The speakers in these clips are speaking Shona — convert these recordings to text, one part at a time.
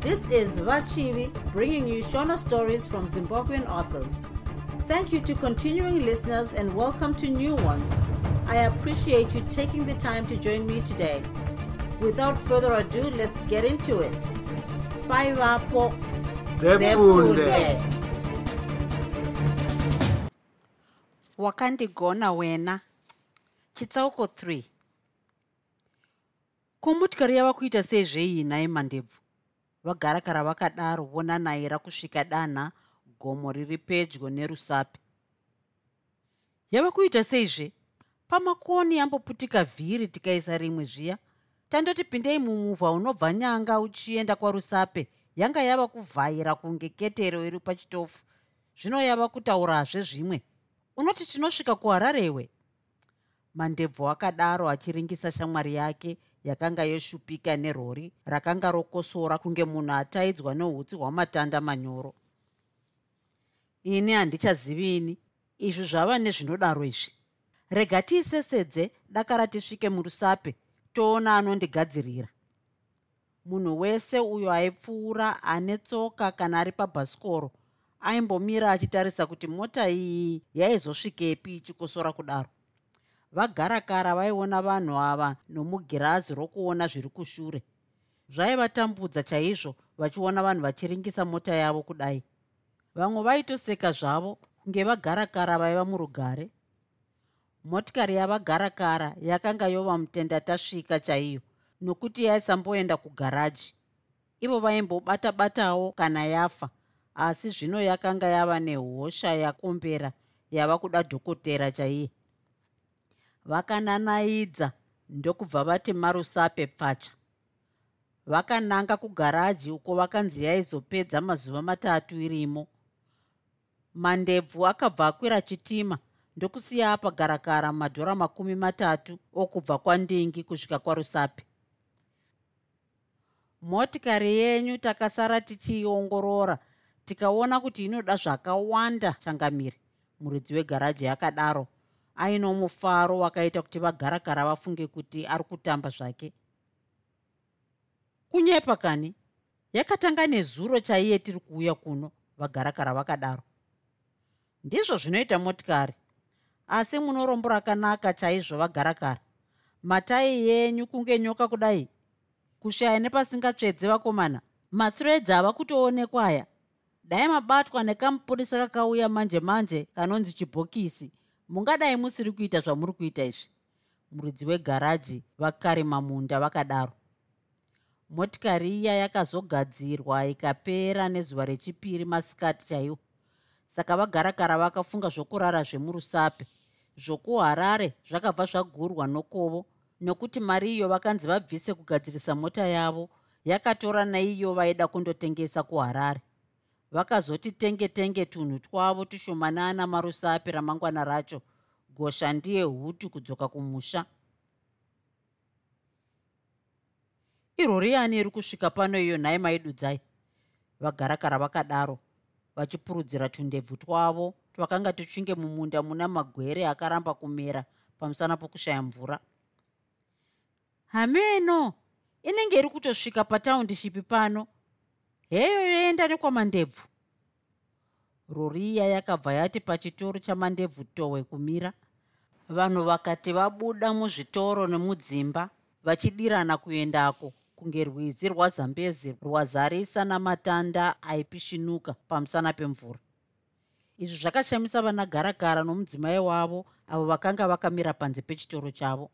This is Vachivi bringing you Shona stories from Zimbabwean authors. Thank you to continuing listeners and welcome to new ones. I appreciate you taking the time to join me today. Without further ado, let's get into it. Bye, Vapo. Zefunde. wakandigona wena chitsauko 3 komotikari yava kuita seizvei nhai mandebvu vagarakara vakadaro vonanaira kusvika danha gomo riri pedyo nerusapi. Yava kuita seizve pamakoni amboputika vhiri tikaisa rimwe zviya tandoti pindei mumuvha unobva nyanga uchienda kwarusape yanga yava kuvhaira kunge ketero iri pachitofu. Zvino yava kutaurazve zvimwe unoti tinosvika kuhararewe mandebvu akadaro achiringisa shamwari yake yakanga yoshupika nerori rakanga rokosora kunge munhu ataidzwa neutsi hwamatanda manyoro. Ini handichazivini izvi zvava nezvinodaro izvi. Rega tiisesedze dakara tisvike murusape toona anondigadzirira. Munhu wese uyo aipfuura ane tsoka kana ari pabhasikoro aimbomira achitarisa kuti mota iyi yaizosvikepi ichikosora kudaro vagarakara vaiona vanhu ava nomugirazi rokuona zviri kushure. Zvaivatambudza chaizvo vachiona vanhu vachiringisa mota yavo kudai. Vamwe vaitoseka zvavo kunge vagarakara vaiva murugare. Motikari yavagarakara yakanga yova mutenda tasvika chaiyo nokuti yaisamboenda kugaraji. Ivo vaimbobata-batawo kana yafa asi zvino yakanga yava nehosha yakombera yava kuda dhokotera chaiye vakananaidza ndokubva vati marusape pfacha vakananga kugaraji uko vakanzi yaizopedza mazuva matatu irimo mandebvu akabva akwira chitima ndokusiya apagarakara madhora makumi matatu okubva kwandingi kusvika kwarusape. Motikari yenyu takasara tichiiongorora tikaona kuti inoda zvakawanda changamiri muridzi wegaraji yakadaro aino mufaro wakaita kuti vagarakara vafunge kuti ari kutamba zvake. Kunyepa kani yakatanga nezuro chaiye tiri kuuya kuno vagarakara vakadaro. Ndizvo zvinoita motikari asi munorombo rakanaka chaizvo vagarakara. Matai yenyu kunge nyoka kudai. Kushaya nepasingatsvedze vakomana. Mathreads ava kutoonekwa aya. Dai mabatwa nekamupurisa kakauya manje manje kanonzi chibhokisi mungadai musiri kuita zvamuri kuita izvi muridzi wegaraji vakarima munda vakadaro. Motikari iya yakazogadzirwa ikapera nezuva rechipiri masikati chaiwo. Saka vagarakara vakafunga zvokurara zvemurusape. Zvokuharare zvakabva zvagurwa nokovo nokuti mari iyo vakanzi vabvise kugadzirisa mota yavo yakatora naiyo vaida kundotengesa kuharare vakazoti tenge tenge tunhu twavo tushomanana marusapi ramangwana racho. Gosha ndiye hutu kudzoka kumusha. Irori yani iri kusvika pano iyo nhai maidudzai. Vagarakara vakadaro vachipurudzira tundebvu twavo twakanga tuchinge mumunda muna magwere akaramba kumera pamusana pokushaya mvura. Hameno! Inenge iri kutosvika pataundishipi pano heyo yoenda nekwamandebvu. Roriya yakabva yati pachitoro chamandebvu towe kumira. Vanhu vakati vabuda muzvitoro nemudzimba vachidirana kuendako kunge rwizi rwazambezi rwazarisa namatanda aipishinuka pamusana pemvura. Izvi zvakashamisa vana garagara nomudzimai wavo avo vakanga vakamira panze pechitoro chavo.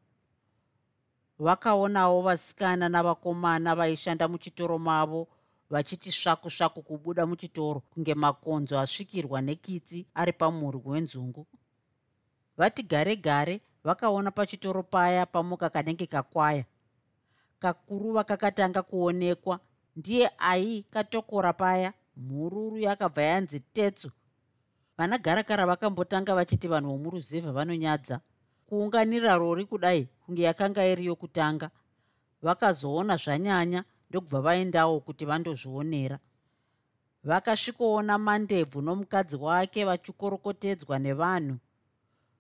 Vakaonawo vasikana navakomana vaishanda muchitoro mavo vachiti svaku svaku kubuda muchitoro kunge makonzo asvikirwa nekitsi ari pamurwi wenzungu. Vati gare gare vakaona pachitoro paya pamuka kanenge kakwaya. Kakuruva kakatanga kuonekwa. Ndiye ai katokora paya mhururu yakabva yanzi tetsu. Vana garakara vakambotanga vachiti vanhu vomuruzevha vanonyadza. Kuunganira rori kudai kunge yakanga iri yokutanga. Vakazoona zvanyanya ndokubva vaendawo kuti vandozvionera. Vakasvikoona mandebvu nomukadzi wake vachikorokotedzwa nevanhu.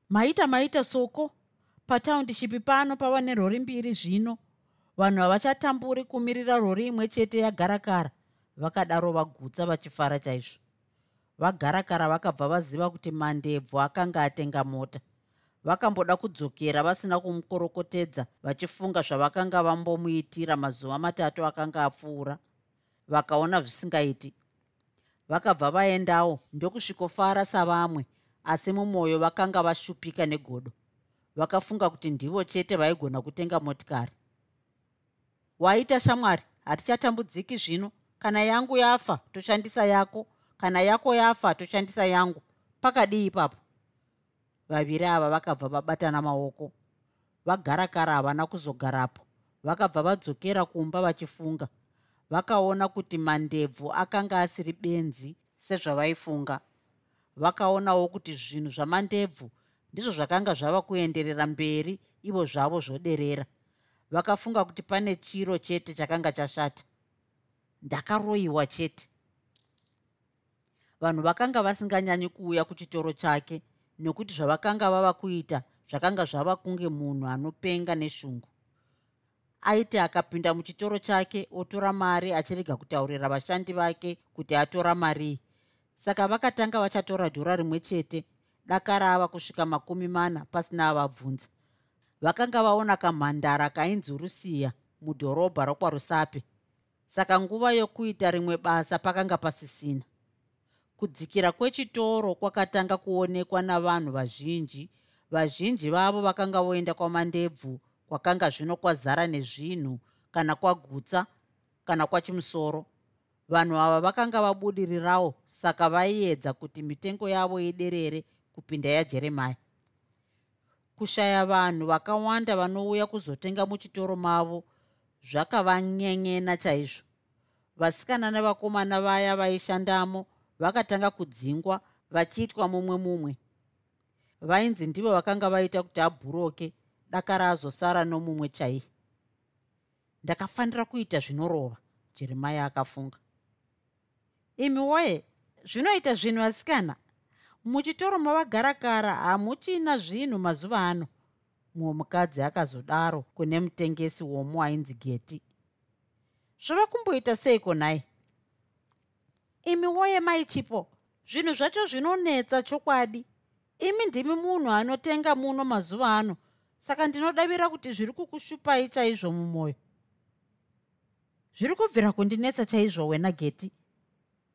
Maita maita soko. Pataundishipi pano pava nerori mbiri zvino. Vanhu havachatamburi kumirira rori imwe chete yagarakara. Vakadaro vagutsa vachifara chaizvo. Vagarakara vakabva vaziva kuti mandebvu akanga atenga mota vakamboda kudzokera vasina kumukorokotedza vachifunga zvavakanga vambomuitira mazuva matatu akanga apfuura. Vakaona zvisingaiti. Vakabva vaendawo ndokusvikofara savamwe asi mumwoyo vakanga vashupika negodo. Vakafunga kuti ndivo chete vaigona kutenga motikari. Waita shamwari hatichatambudziki zvino. Kana yangu yafa toshandisa yako. Kana yako yafa toshandisa yangu. Pakadii ipapo vaviri ava vakabva vabatana maoko. Vagarakara havana kuzogarapo. Vakabva vadzokera kumba vachifunga. Vakaona kuti mandebvu akanga asiri benzi sezvavaifunga. Vakaonawo kuti zvinhu zvamandebvu ndizvo zvakanga zvava kuenderera mberi ivo zvavo zvoderera. Vakafunga kuti pane chiro chete chakanga chashata. Ndakaroyiwa chete. Vanhu vakanga vasinganyanyi kuuya kuchitoro chake nokuti zvavakanga vava kuita zvakanga zvava kunge munhu anopenga neshungu. Aiti akapinda muchitoro chake otora mari achirega kutaurira vashandi vake kuti atora marii saka vakatanga vachatora dhora rimwe chete dakarava kusvika makumi mana pasina avabvunza. Vakanga vaona kamhandara kainzi rusiya mudhorobha rokwarusape. Saka nguva yokuita rimwe basa pakanga pasisina kudzikira kwechitoro kwakatanga kuonekwa navanhu vazhinji. Vazhinji vavo vakanga voenda kwamandebvu kwakanga zvino kwazara nezvinhu kana kwagutsa kana kwachimusoro. Vanhu ava vakanga vabudirirawo saka vaiedza kuti mitengo yavo iderere kupinda yajeremaya kushaya vanhu vakawanda vanouya kuzotenga muchitoro mavo zvakavanyenyena chaizvo. Vasikana nevakomana vaya vaishandamo vakatanga kudzingwa vachiitwa mumwe mumwe. Vainzi ndivo vakanga vaita kuti abhuroke dakara azosara nomumwe chai ndakafanira kuita zvinorova jeremaya akafunga. Imi woye zvinoita zvinhu asikana? Muchitoro mavagarakara hamuchina zvinhu mazuva ano. Mumwe mukadzi akazodaro kune mutengesi womo ainzi geti. Zvava kumboita seiko nhai imi woye maichipo zvinhu zvacho zvinonetsa chokwadi. Imi ndimi munhu anotenga muno mazuva ano. Saka ndinodavira kuti zviri kukushupai chaizvo mumwoyo. Zviri kubvira kundinetsa chaizvo wena geti.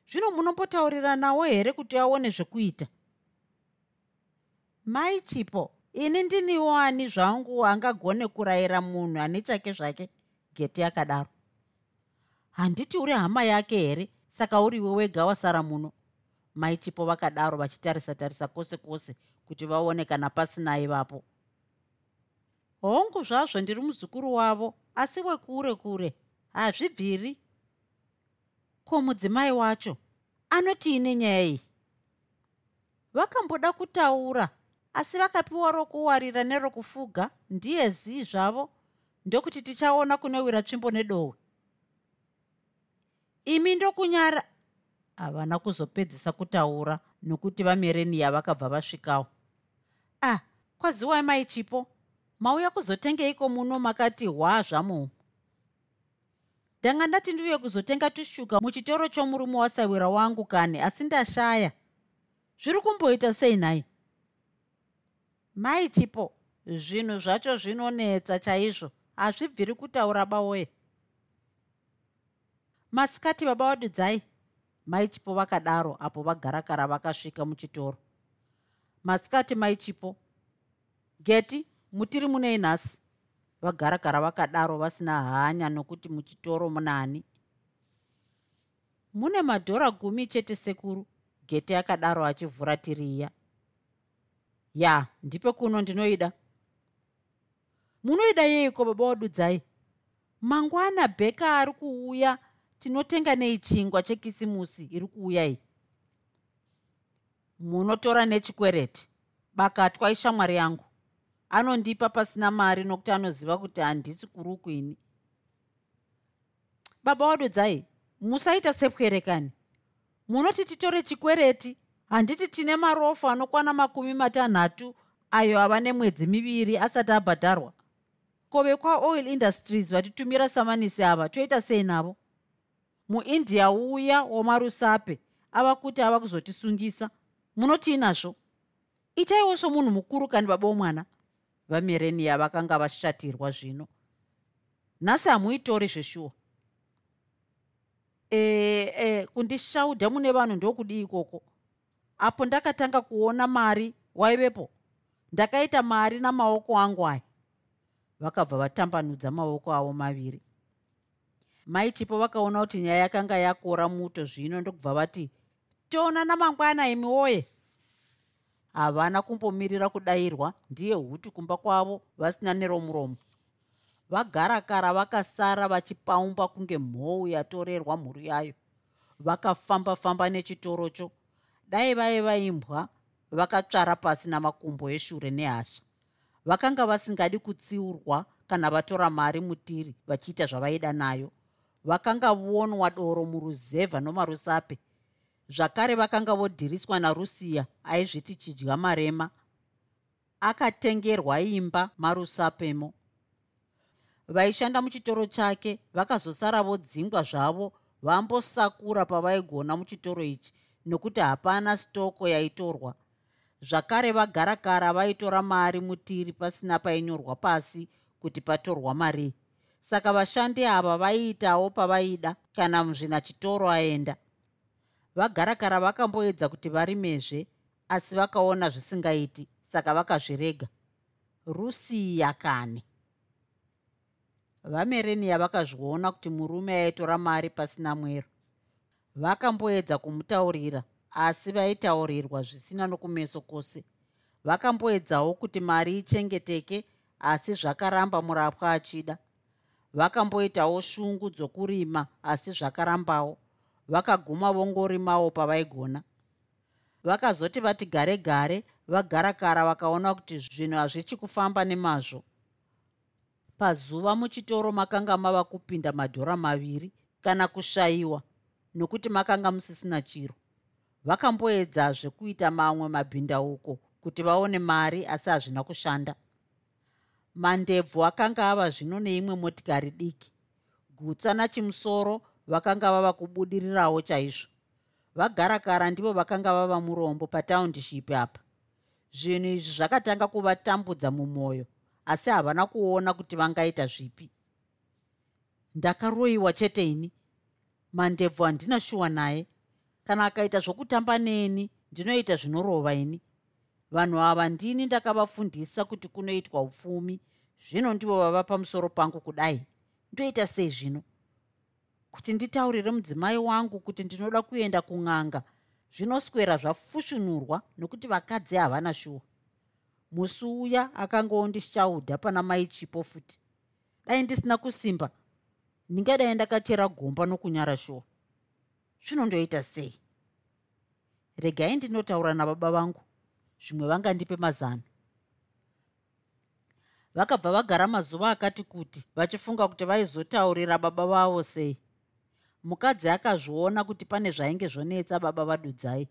Zvino munombotaurira nawo here kuti aone zvekuita? Mai chipo ini ndiniwo ani zvangu angagone kurayira munhu ane chake zvake? Geti akadaro. Handiti uri hama yake here saka uriwe wega wasara muno. Mai chipo vakadaro vachitarisa tarisa kwose kwose kuti vaone kana pasinai vapo hongu zvazvo ndiri muzukuru wavo asi wekure kure hazvibviri. Ko mudzimai wacho anotiine nyaya iyi? Vakamboda kutaura asi vakapiwa rokuwarira nerokufuga ndiye zii zvavo? Ndokuti tichaona kunowira tsvimbo nedohwe imi ndokunyara. Havana kuzopedzisa kutaura nokuti vamereniya vakabva vasvikawo. Ah kwaziwai maichipo mauya kuzotengeiko muno makati hwa zvamuhu ndanga ndati ndiuye kuzotenga tushuka muchitoro chomurume wasawira wangu kani asi ndashaya. Zviri kumboita sei nhai mai chipo zvinhu zvacho zvinonetsa chaizvo. Hazvibviri kutaura bawoye masikati baba wadudzai mai chipo vakadaro apo vagarakara vakasvika muchitoro. Masikati mai chipo geti mutiri munei nhasi vagarakara vakadaro vasina hanya nokuti muchitoro munani mune madhora gumi chete sekuru geti akadaro achivhura tiriya. Ya ndipe kuno ndinoida. Munoida yeiko baba wadudzai mangwana bheka ari kuuya tinotenga nei chingwa chekisimusi iri kuuya iyi? Munotora nechikwereti. Bakatwa ishamwari yangu. Anondipa pasina mari nokuti anoziva kuti handisi kuruku ini. Baba wadodzai musaita sepwerekani. Munoti titore chikwereti handiti tine marofu anokwana makumi matanhatu ayo ava nemwedzi miviri asati abhadharwa. Kove kwaoil industries vatitumira samanisi ava toita sei navo muindia uya womarusape ava kuti ava kuzotisungisa munotiinazvo itaiwo somunhu mukuru kani baba womwana vamerenia vakanga vashatirwa zvino. Nhasi hamuitori zveshuwa e, e, kundishaudha mune vanhu ndokudii ikoko. Apo ndakatanga kuona mari waivepo ndakaita mari namaoko angu aya. Vakabva vatambanudza maoko avo maviri mai chipo vakaona kuti nyaya yakanga yakora muto zvino ndokubva vati toona namangwana imi woye. Havana kumbomirira kudayirwa ndiye huti kumba kwavo vasina neromuromo. Vagarakara vakasara vachipaumba kunge mhou yatorerwa mhuru yayo. Vakafamba-famba nechitorocho. Dai vai vaimbwa vakatsvara pasi namakumbo eshure nehasha. Vakanga vasingadi kutsiurwa kana vatora mari mutiri vachiita zvavaida nayo vakanga vonwa doro muruzevha nomarusape. Zvakare vakanga vodhiriswa narusiya aizviti chidya marema. Akatengerwa imba marusapemo. Vaishanda muchitoro chake vakazosara vodzingwa zvavo vambosakura pavaigona muchitoro ichi nokuti hapana stoko yaitorwa. Zvakare vagarakara vaitora mari mutiri pasina painyorwa pasi kuti patorwa marii saka vashandi ava vaiitawo pavaida kana muzvinachitoro aenda. Vagarakara vakamboedza kuti varimezve asi vakaona zvisingaiti saka vakazvirega. Rusiya kane vamerenia vakazviona kuti murume aitora mari pasina mwero. Vakamboedza kumutaurira asi vaitaurirwa zvisina nokumeso kwose. Vakamboedzawo kuti mari ichengeteke asi zvakaramba murapwa achida vakamboitawo shungu dzokurima asi zvakarambawo. Vakaguma vongorimawo pavaigona. Vakazoti vati gare gare. Vagarakara vakaona kuti zvinhu hazvichi kufamba nemazvo. Pazuva muchitoro makanga mava kupinda madhora maviri kana kushayiwa nokuti makanga musisina chiro. Vakamboedzazve kuita mamwe mabhindauko kuti vaone mari asi hazvina kushanda mandebvu akanga ava zvino neimwe motikari diki. Gutsa nachimusoro vakanga vava kubudirirawo chaizvo. Vagarakara ndivo vakanga vava murombo pataundiship apa. Zvinhu izvi zvakatanga kuvatambudza mumwoyo asi havana kuona kuti vangaita zvipi. Ndakaroyiwa chete ini. Mandebvu handina shuwa naye. Kana akaita zvokutamba neni ndinoita zvinorova ini vanhu ava ndini ndakavafundisa kuti kunoitwa upfumi. Zvino ndivo vava pamusoro pangu kudai. Ndoita sei zvino kuti nditaurire mudzimai wangu kuti ndinoda kuenda kun'anga. Zvinoswera zvafushunurwa nokuti vakadzi havana shuwa musi uya akanga ondishaudha pana mai chipo futi. Dai ndisina kusimba. Ndingadai ndakachera gomba nokunyara shuwa zvinondoita sei? Regai ndinotaura nababa vangu zvimwe vangandipe mazano. Vakabva vagara mazuva akati kuti vachifunga kuti vaizotaurira baba vavo sei. Mukadzi akazviona kuti pane zvainge zvonetsa baba vadudzai.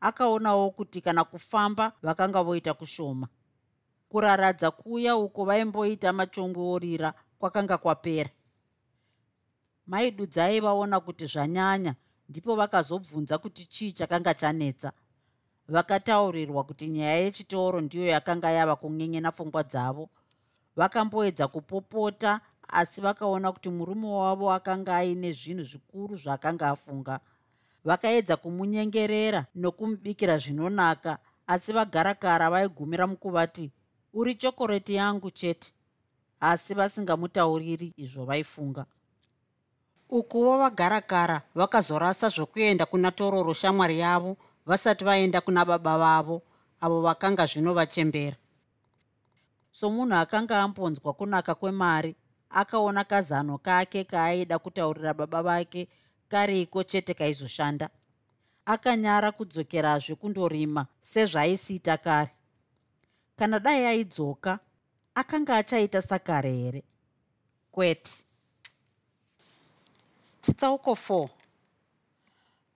Akaonawo kuti kana kufamba vakanga voita kushoma. Kuraradza kuya uko vaimboita machongwe orira kwakanga kwapera. Maidudzai vaona kuti zvanyanya ndipo vakazobvunza kuti chii chakanga chanetsa vakataurirwa kuti nyaya yechitoro ndiyo yakanga yava kunyenyena pfungwa dzavo. Vakamboedza kupopota asi vakaona kuti murume wavo akanga aine zvinhu zvikuru zvaakanga afunga. Vakaedza kumunyengerera nokumubikira zvinonaka asi vagarakara vaigumira mukuvati uri chokoreti yangu chete asi vasingamutauriri izvo vaifunga. Ukuwo vagarakara vakazorasa zvokuenda kuna tororo shamwari yavo vasati vaenda kuna baba vavo avo vakanga zvino vachembera. Somunhu akanga ambonzwa kunaka kwemari akaona kazano kake kaaida kutaurira baba vake kariko chete kaizoshanda. Akanyara kudzokerazve kundorima sezvaaisiita kare. Kana dai aidzoka akanga achaita sakare here? Kwete. Chitsauko 4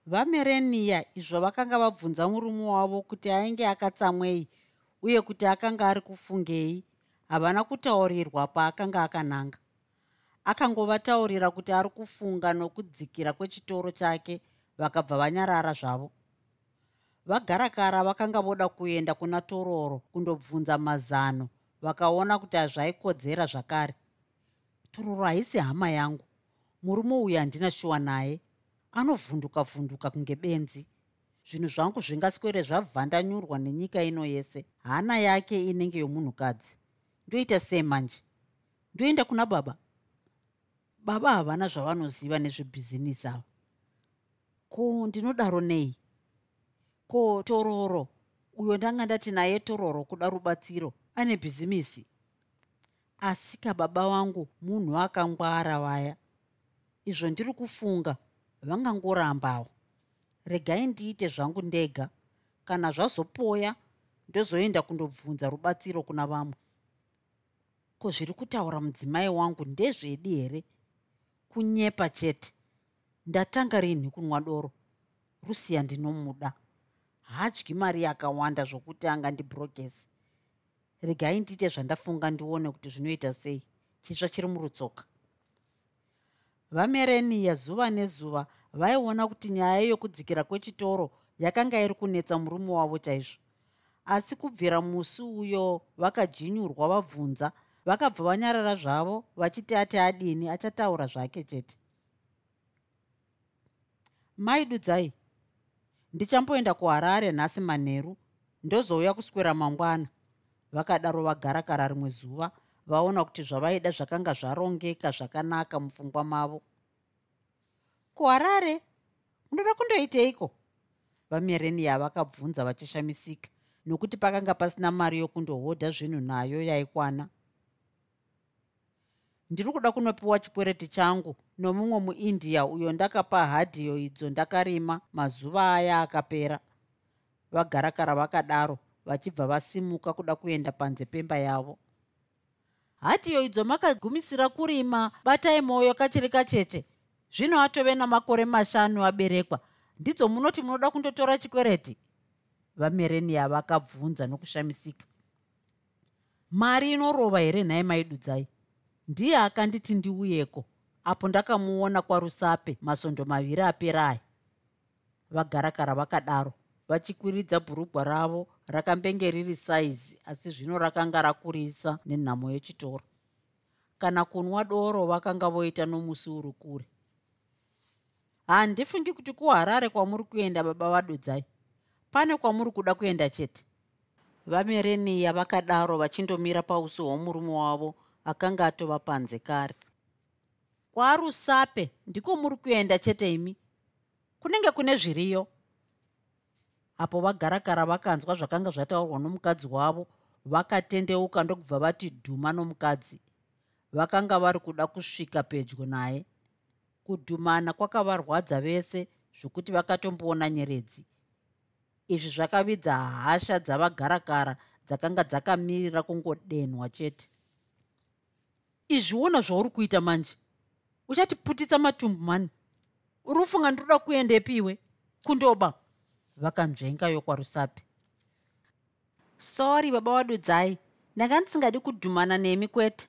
vamereniya izvo vakanga vabvunza murume wavo kuti ainge akatsamwei uye kuti akanga ari kufungei havana kutaurirwa paakanga akananga. Akangovataurira kuti ari kufunga nokudzikira kwechitoro chake vakabva vanyarara zvavo. Vagarakara vakanga voda kuenda kuna tororo kundobvunza mazano vakaona kuti hazvaikodzera zvakare. Tororo haisi hama yangu. Murume uyu handina shuwa naye anovhunduka vhunduka kunge benzi. Zvinhu zvangu zvingaswere zvavhandanyurwa nenyika ino yese. Hana yake inenge yomunhukadzi. Ndoita sei manje ndoenda kuna baba. Baba havana zvavanoziva nezvebhizinisi ava ko ndinodaro nei? Ko tororo. Uyo ndanga ndati naye tororo kuda rubatsiro. Ane bhizimisi asika baba vangu munhu akangwara vaya izvo ndiri kufunga vangangorambawo regai ndiite zvangu ndega. Kana zvazopoya ndozoenda kundobvunza rubatsiro kuna vamwe. Ko zviri kutaura mudzimai wangu ndezvedi here? Kunyepa chete. Ndatanga rinhi kunwa doro. Rusiya ndinomuda. Hadyi mari yakawanda zvokuti angandibhurogesi regai ndiite zvandafunga ndione kuti zvinoita sei. Chisva chiri murutsoka vamereniya zuva nezuva vaiona kuti nyaya yokudzikira kwechitoro yakanga iri kunetsa murume wavo chaizvo. Asi kubvira musi uyo vakajinyurwa vabvunza vakabva vanyarara zvavo vachiti ati adini achataura zvake chete. Maidudzai ndichamboenda kuharare nhasi manheru ndozouya kuswera mangwana. Vakadaro vagarakara rimwe zuva vaona kuti zvavaida zvakanga zvarongeka zvakanaka mupfungwa mavo. Kuharare unoda kundoiteiko? Vamereniya vakabvunza vachishamisika nokuti pakanga pasina mari yokundohodha zvinhu nayo yaikwana. Ndiri kuda kunopiwa chikwereti changu nomumwe muindia uyo ndakapa hadhiyo idzo ndakarima mazuva aya akapera. Vagarakara vakadaro vachibva vasimuka kuda kuenda panze pemba yavo hadhiyo idzo makagumisira kurima batai mwoyo kachiri kacheche. Zvino atove namakore mashanu aberekwa. Ndidzo munoti munoda kundotora chikwereti vamereniya vakabvunza nokushamisika. Mari inorova here nhai maidudzai? Ndiye akanditi ndiuyeko apo ndakamuona kwarusape masondo maviri aperaya vagarakara vakadaro vachikwiridza bhurugwa ravo rakambenge riri saizi asi zvino rakanga rakurisa nenhamo yechitoro. Kana kunwa doro vakanga voita nomusi uri kure. Handifungi kuti kuharare kwamuri kuenda baba vadudzai. Pane kwamuri kuda kuenda chete. Vamereniya vakadaro vachindomira pausi hwomurume wavo akanga atova panze kare. Kwarusape ndiko muri kuenda chete imi? Kunenge kune zviriyo apo vagarakara vakanzwa zvakanga zvataurwa nomukadzi wavo vakatendeuka ndokubva vati dhuma nomukadzi. Vakanga vari kuda kusvika pedyo naye. Kudhumana kwakavarwadza vese zvokuti vakatomboona nyeredzi. Izvi zvakavidza hasha dzavagarakara dzakanga dzakamirira kungodenhwa chete. Izviona zvauri kuita manje? Uchatiputitsa matumbu mani? Uri kufunga ndiroda kuendepiwe kundoba vakanzvenga yokwarusapi. Sori baba wadudzai. Ndanga ndisingadi kudhumana nemi kwete.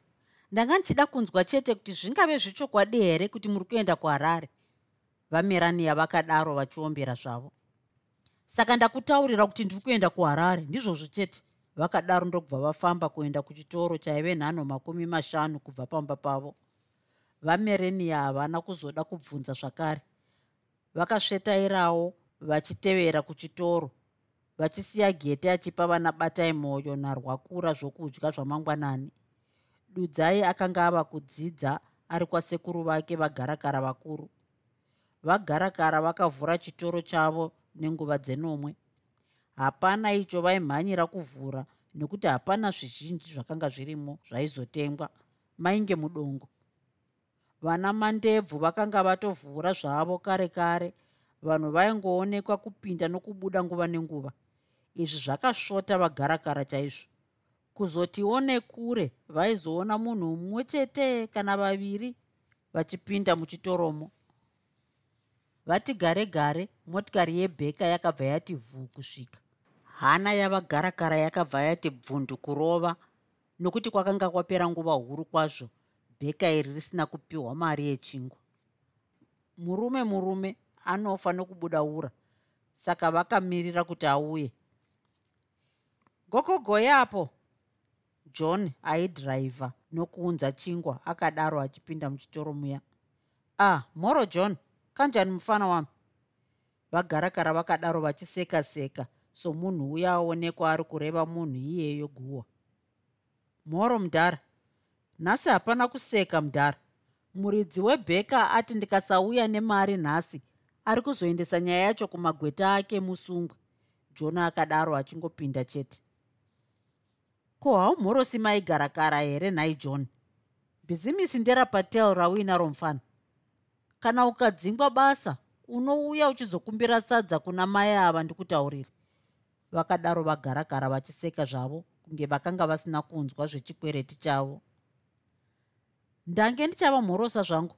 Ndanga ndichida kunzwa chete kuti zvingave zvechokwadi here kuti muri kuenda kuharare? Vameraniya vakadaro vachiombera zvavo. Saka ndakutaurira kuti ndiri kuenda kuharare ndizvozvo chete. Vakadaro ndokubva vafamba kuenda kuchitoro chaive nhano makumi mashanu kubva pamba pavo. Vamereniya havana kuzoda kubvunza zvakare. Vakasvetairawo vachitevera kuchitoro vachisiya gete achipa vana batai mwoyo narwakura zvokudya zvamangwanani. Dudzai akanga ava kudzidza ari kwasekuru vake vagarakara vakuru. Vagarakara vakavhura chitoro chavo nenguva dzenomwe. Hapana icho vaimhanyira kuvhura nekuti hapana zvizhinji zvakanga zvirimo zvaizotengwa. Mainge mudongo. Vana mandebvu vakanga vatovhura zvavo kare kare vanhu vaingoonekwa kupinda nokubuda nguva nenguva. Izvi zvakasvota vagarakara chaizvo. Kuzotiwo nekure vaizoona munhu mumwe chete kana vaviri vachipinda muchitoromo. Vati gare gare motikari yebheka yakabva yati vhuu kusvika. Hana yavagarakara yakabva yati bvundu kurova nokuti kwakanga kwapera nguva huru kwazvo bheka iri risina kupiwa mari yechingwa murume murume anofa nokubuda ura. Saka vakamirira kuti auye. Gokogoyapo john aidhiraivha nokuunza chingwa akadaro achipinda muchitoro muya. Ah moro john kanjani mufana wami? Vagarakara vakadaro vachiseka seka somunhu uya aonekwa ari kureva munhu iyeyo guhwa mhoro mudhara nhasi hapana kuseka mudhara muridzi webheka ati ndikasauya nemari nhasi ari kuzoendesa nyaya yacho kumagweta ake musungwe john akadaro achingopinda chete. Ko haumhorosi maigarakara here nhai john? Bhizimisi nderapatel rauinaro mufana kana ukadzingwa basa unouya uchizokumbira sadza kuna mai ava ndikutauriri vakadaro vagarakara vachiseka zvavo kunge vakanga vasina kunzwa zvechikwereti chavo. Ndange ndichava mhorosa zvangu.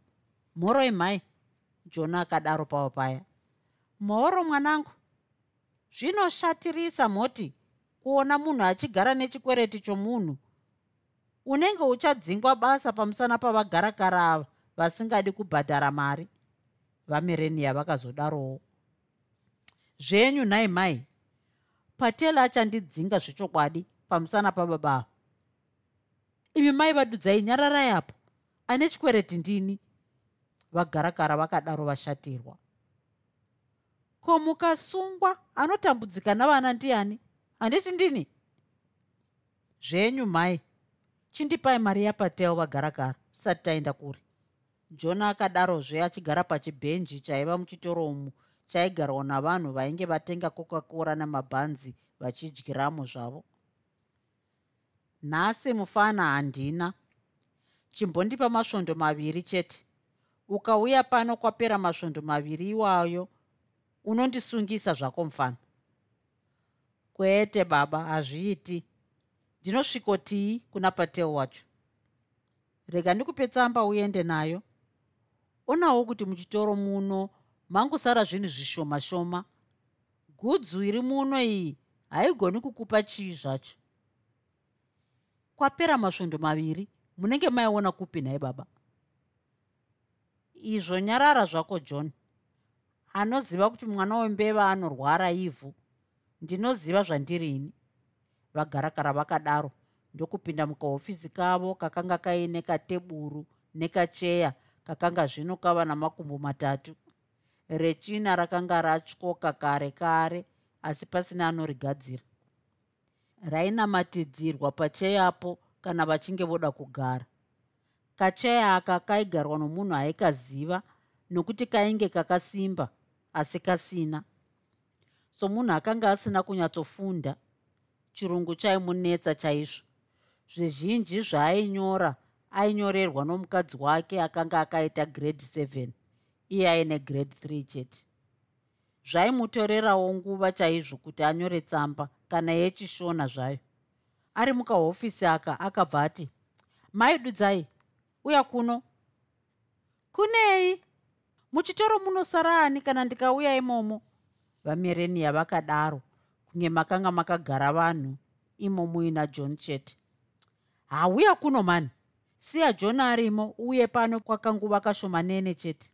Mhoro imhai john akadaro pavo paya. Mhoro mwanangu zvinoshatirisa mhoti kuona munhu achigara nechikwereti chomunhu. Unenge uchadzingwa basa pamusana pavagarakara ava vasingadi kubhadhara mari vamerenia vakazodarowo. Zvenyu nhai mai patela achandidzinga zvechokwadi pamusana pababa. Imi mai vadudzai nyararai apo ane chikwereti ndini vagarakara vakadaro vashatirwa. Ko mukasungwa anotambudzika navana ndiani? Handiti ndini? Zvenyu mai chindipai mari yapatel vagarakara tisati taenda kuri john akadarozve achigara pachibhenji chaiva muchitoro umu chaigarwa navanhu vainge vatenga coca-cora namabhanzi vachidyiramo zvavo? Nhasi mufana handina. Chimbondipa masvondo maviri chete ukauya pano kwapera masvondo maviri iwayo unondisungisa zvako mufana. Kwete baba hazviiti. Ndinosvikotii kuna patel wacho. Rega ndikupe tsamba uende nayo. Onawo kuti muchitoro muno mangusara zvinhu zvishoma shoma gudzu iri muno iyi haigoni kukupa chii zvacho? Kwapera masvondo maviri munenge maiona kupi nhai baba izvo nyarara zvako john. Anoziva kuti mwana wembeva anorwara ivhu. Ndinoziva zvandirini vagarakara vakadaro ndokupinda mukahofisi kavo kakanga kaine kateburu nekacheya kakanga zvino kava namakumbo matatu. Rechina rakanga ratyoka kare kare asi pasina anorigadzira. Rainamatidzirwa pacheyapo kana vachinge voda kugara kacheya aka kaigarwa nomunhu aikaziva nokuti kainge kakasimba asi kasina somunhu akanga asina kunyatsofunda chirungu chaimunetsa chaizvo. Zvizhinji zvaainyora ainyorerwa nomukadzi wake akanga akaita grade 7 iye aine grade 3 chete. Zvaimutorerawo nguva chaizvo kuti anyore tsamba kana yechishona zvayo. Ari mukahofisi aka akabva ati maidudzai uya kuno. Kunei? Muchitoro munosara ani kana ndikauya imomo? Vamerenia vakadaro kunge makanga makagara vanhu imomuina john chete. Hauya kuno mani. Siya john arimo uye pano kwakanguva kashomanene chete.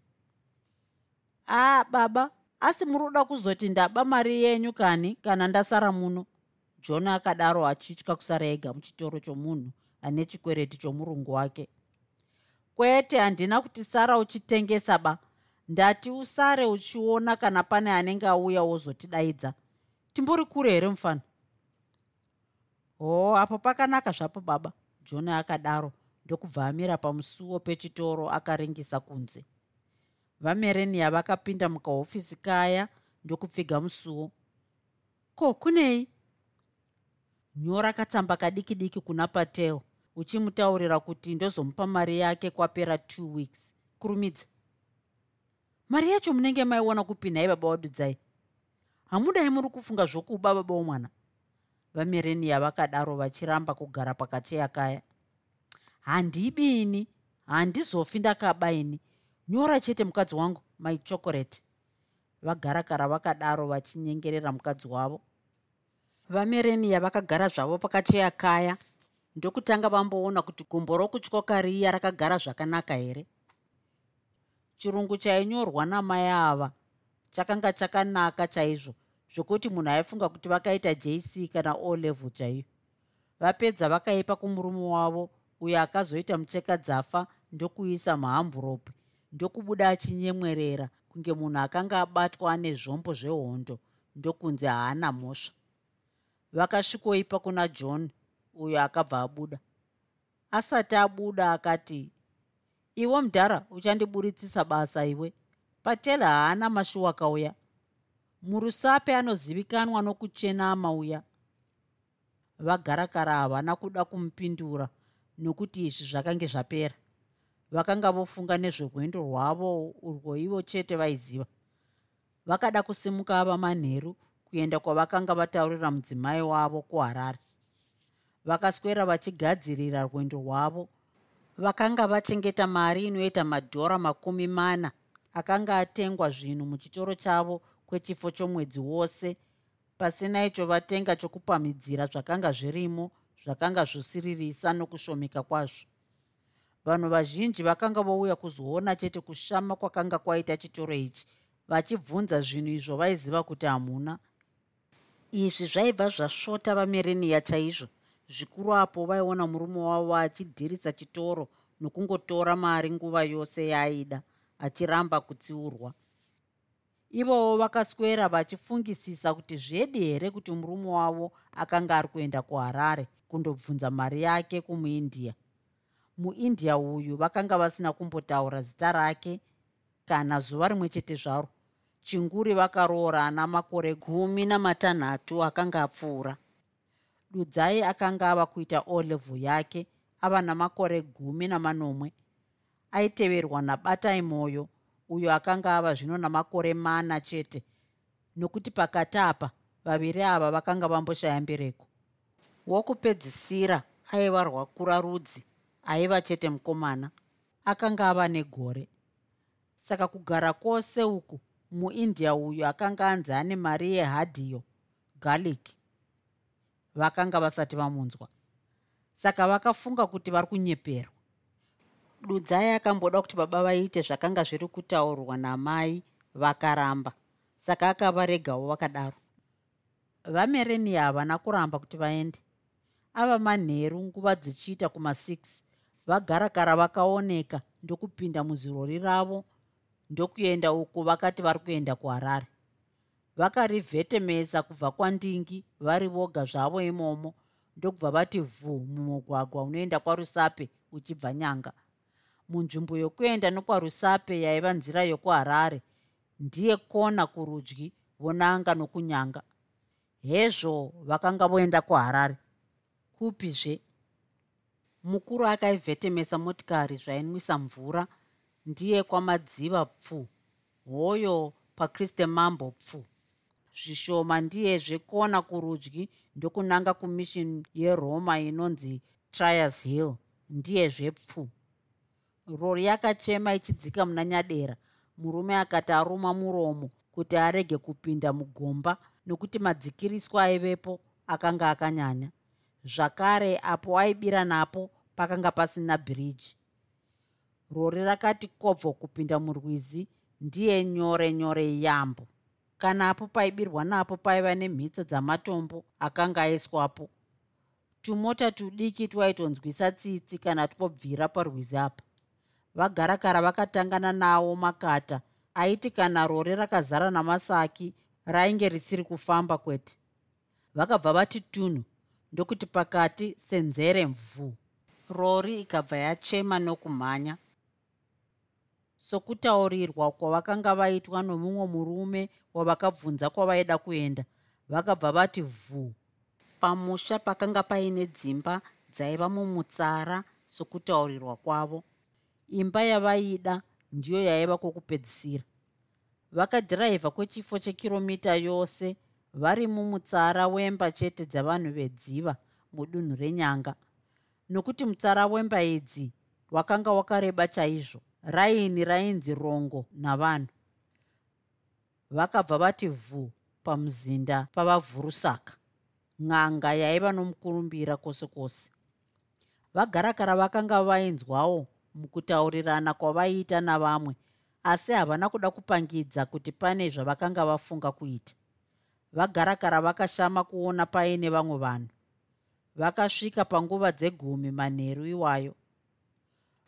Aa baba asi muri kuda kuzoti ndaba mari yenyu kani kana ndasara muno? John akadaro achitya kusara ega muchitoro chomunhu ane chikwereti chomurungu wake kwete handina kuti sara uchitengesa ba. Ndati usare uchiona kana pane anenge auya wozotidaidza timbori kure here mufana? Hoo apo pakanaka zvapo baba. John akadaro. Ndokubva amira pamusuwo pechitoro akaringisa kunze. Vamerenia vakapinda mukahofisi kaya ndokupfiga musuwo. Ko kunei? Nyora katsamba kadiki diki kuna patel uchimutaurira kuti ndozomupa mari yake kwapera two weeks. Kurumidza. Mari yacho munenge maiona kupi nhai baba wadudzai hamudai muri kufunga zvokuba baba womwana. Vamerenia vakadaro vachiramba kugara pakacheya kaya handibini handizofi ndakaba ini. Nyora chete mukadzi wangu my chokorate vagarakara vakadaro vachinyengerera mukadzi wavo. Vamerenia vakagara zvavo pakacheya kaya ndokutanga vamboona kuti gumbo rokutyoka riya rakagara zvakanaka here? Chirungu chainyorwa namai ava chakanga chakanaka chaizvo zvokuti munhu aifunga kuti vakaita jc kana o level chaiyo. Vapedza vakaipa kumurume wavo uyo akazoita mucheka dzafa ndokuisa muhamburopi ndokubuda achinyemwerera kunge munhu akanga abatwa ane zvombo zvehondo ndokunzi haana mhosva. Vakasvikoipa kuna john uyo akabva abuda. Asati abuda akati iwe mudhara uchandiburitsisa basa iwe. Patela haana mashuwa akauya murusape anozivikanwa nokuchenama uya vagarakara havana kuda kumupindura nokuti izvi zvakange zvapera. Vakanga vofunga nezverwendo rwavo urwo ivo chete vaiziva. Vakada kusimuka ava manheru kuenda kwavakanga vataurira mudzimai wavo kuharare vakaswera vachigadzirira rwendo rwavo. Vakanga vachengeta mari inoita madhora makumi mana akanga atengwa zvinhu muchitoro chavo kwechifo chomwedzi wose. Pasina icho vatenga chokupamidzira zvakanga zvirimo zvakanga zvosiririsa nokushomeka kwazvo. Vanhu vazhinji vakanga vouya kuzoona chete kushama kwakanga kwaita chitoro ichi vachibvunza zvinhu izvo vaiziva kuti hamuna. Izvi zvaibva zvasvota vamereniya chaizvo zvikuru apo vaiona murume wavo achidhirisa chitoro nokungotora mari nguva yose yaaida achiramba kutsiurwa. Ivowo vakaswera vachifungisisa kuti zvedi here kuti murume wavo akanga ari kuenda kuharare kundobvunza mari yake kumuindia. Muindia uyu vakanga vasina kumbotaura zita rake kana zuva rimwe chete zvaro. Chinguri vakaroora ana makore gumi namatanhatu akanga apfuura dudzai akanga ava kuita olevu yake ava namakore gumi namanomwe. Aiteverwa nabatai mwoyo uyo akanga ava zvino namakore mana chete. Nokuti pakati apa vaviri ava vakanga vamboshaya mbereko. Wokupedzisira aiva rwakura rudzi aiva chete mukomana. Akanga ava negore. Saka kugara kwose uku muindia uyu akanga anzi ane mari yehadhiyo garlic vakanga vasati vamunzwa. Saka vakafunga kuti vari kunyeperwa. Dudzai akamboda kuti baba vaite zvakanga zviri kutaurwa namai vakaramba. Saka akavaregawo vakadaro. Vamereni havana kuramba kuti vaende. Ava manheru nguva dzichiita kuma6 vagarakara vakaoneka ndokupinda muzirori ravo ndokuenda uko vakati vari kuenda kuharare vakarivhetemesa kubva kwandingi vari voga zvavo imomo ndokubva vati vhu mumugwagwa unoenda kwarusape uchibva nyanga. Munzvimbo yokuenda nokwarusape yaiva nzira yokuharare ndiye kona kurudyi vonanga nokunyanga. Hezvo vakanga voenda kuharare. Kupizve mukuru akaivhetemesa motikari zvainwisa mvura ndiye kwamadziva pfu hoyo pakriste mambo pfu zvishoma ndiyezvekona kurudyi ndokunanga kumishini yeroma inonzi trias hill. Ndiyezvepfu rori yakachema ichidzika muna nyadera. Murume akati aruma muromo kuti arege kupinda mugomba nokuti madzikiriswa aivepo akanga akanyanya. Zvakare apo aibira napo pakanga pasina bhiriji rori rakati kobvo kupinda murwizi ndiye nyore nyore yambo kana apo paibirwa napo paiva nemhitsa dzamatombo akanga aiswapo. Tumota tudiki twaitonzwisa tsitsi kana twobvira parwizi apa. Vagarakara vakatangana nawo makata aiti kana rori rakazara namasaki rainge risiri kufamba kwete. Vakabva vati tunhu ndokuti pakati senzere mvuu. Rori ikabva yachema nokumhanya sokutaurirwa kwavakanga vaitwa nomumwe murume wavakabvunza kwavaida kuenda. Vakabva vati vhuu pamusha pakanga paine dzimba dzaiva mumutsara sokutaurirwa kwavo. Imba yavaida ndiyo yaiva kwokupedzisira. Vakadhiraivha kwechifo chekiromita yose vari mumutsara wemba chete dzavanhu vedziva mudunhu renyanga. Nokuti mutsara wemba idzi wakanga wakareba chaizvo raini rainzi rongo navanhu. Vakabva vati vhu pamuzinda pavavhurusaka n'anga yaiva nomukurumbira kwose kwose. Vagarakara vakanga vainzwawo mukutaurirana kwavaiita navamwe asi havana kuda kupangidza kuti pane zvavakanga vafunga kuita. Vagarakara vakashama kuona paine vamwe vanhu. Vakasvika panguva dzegumi manheru iwayo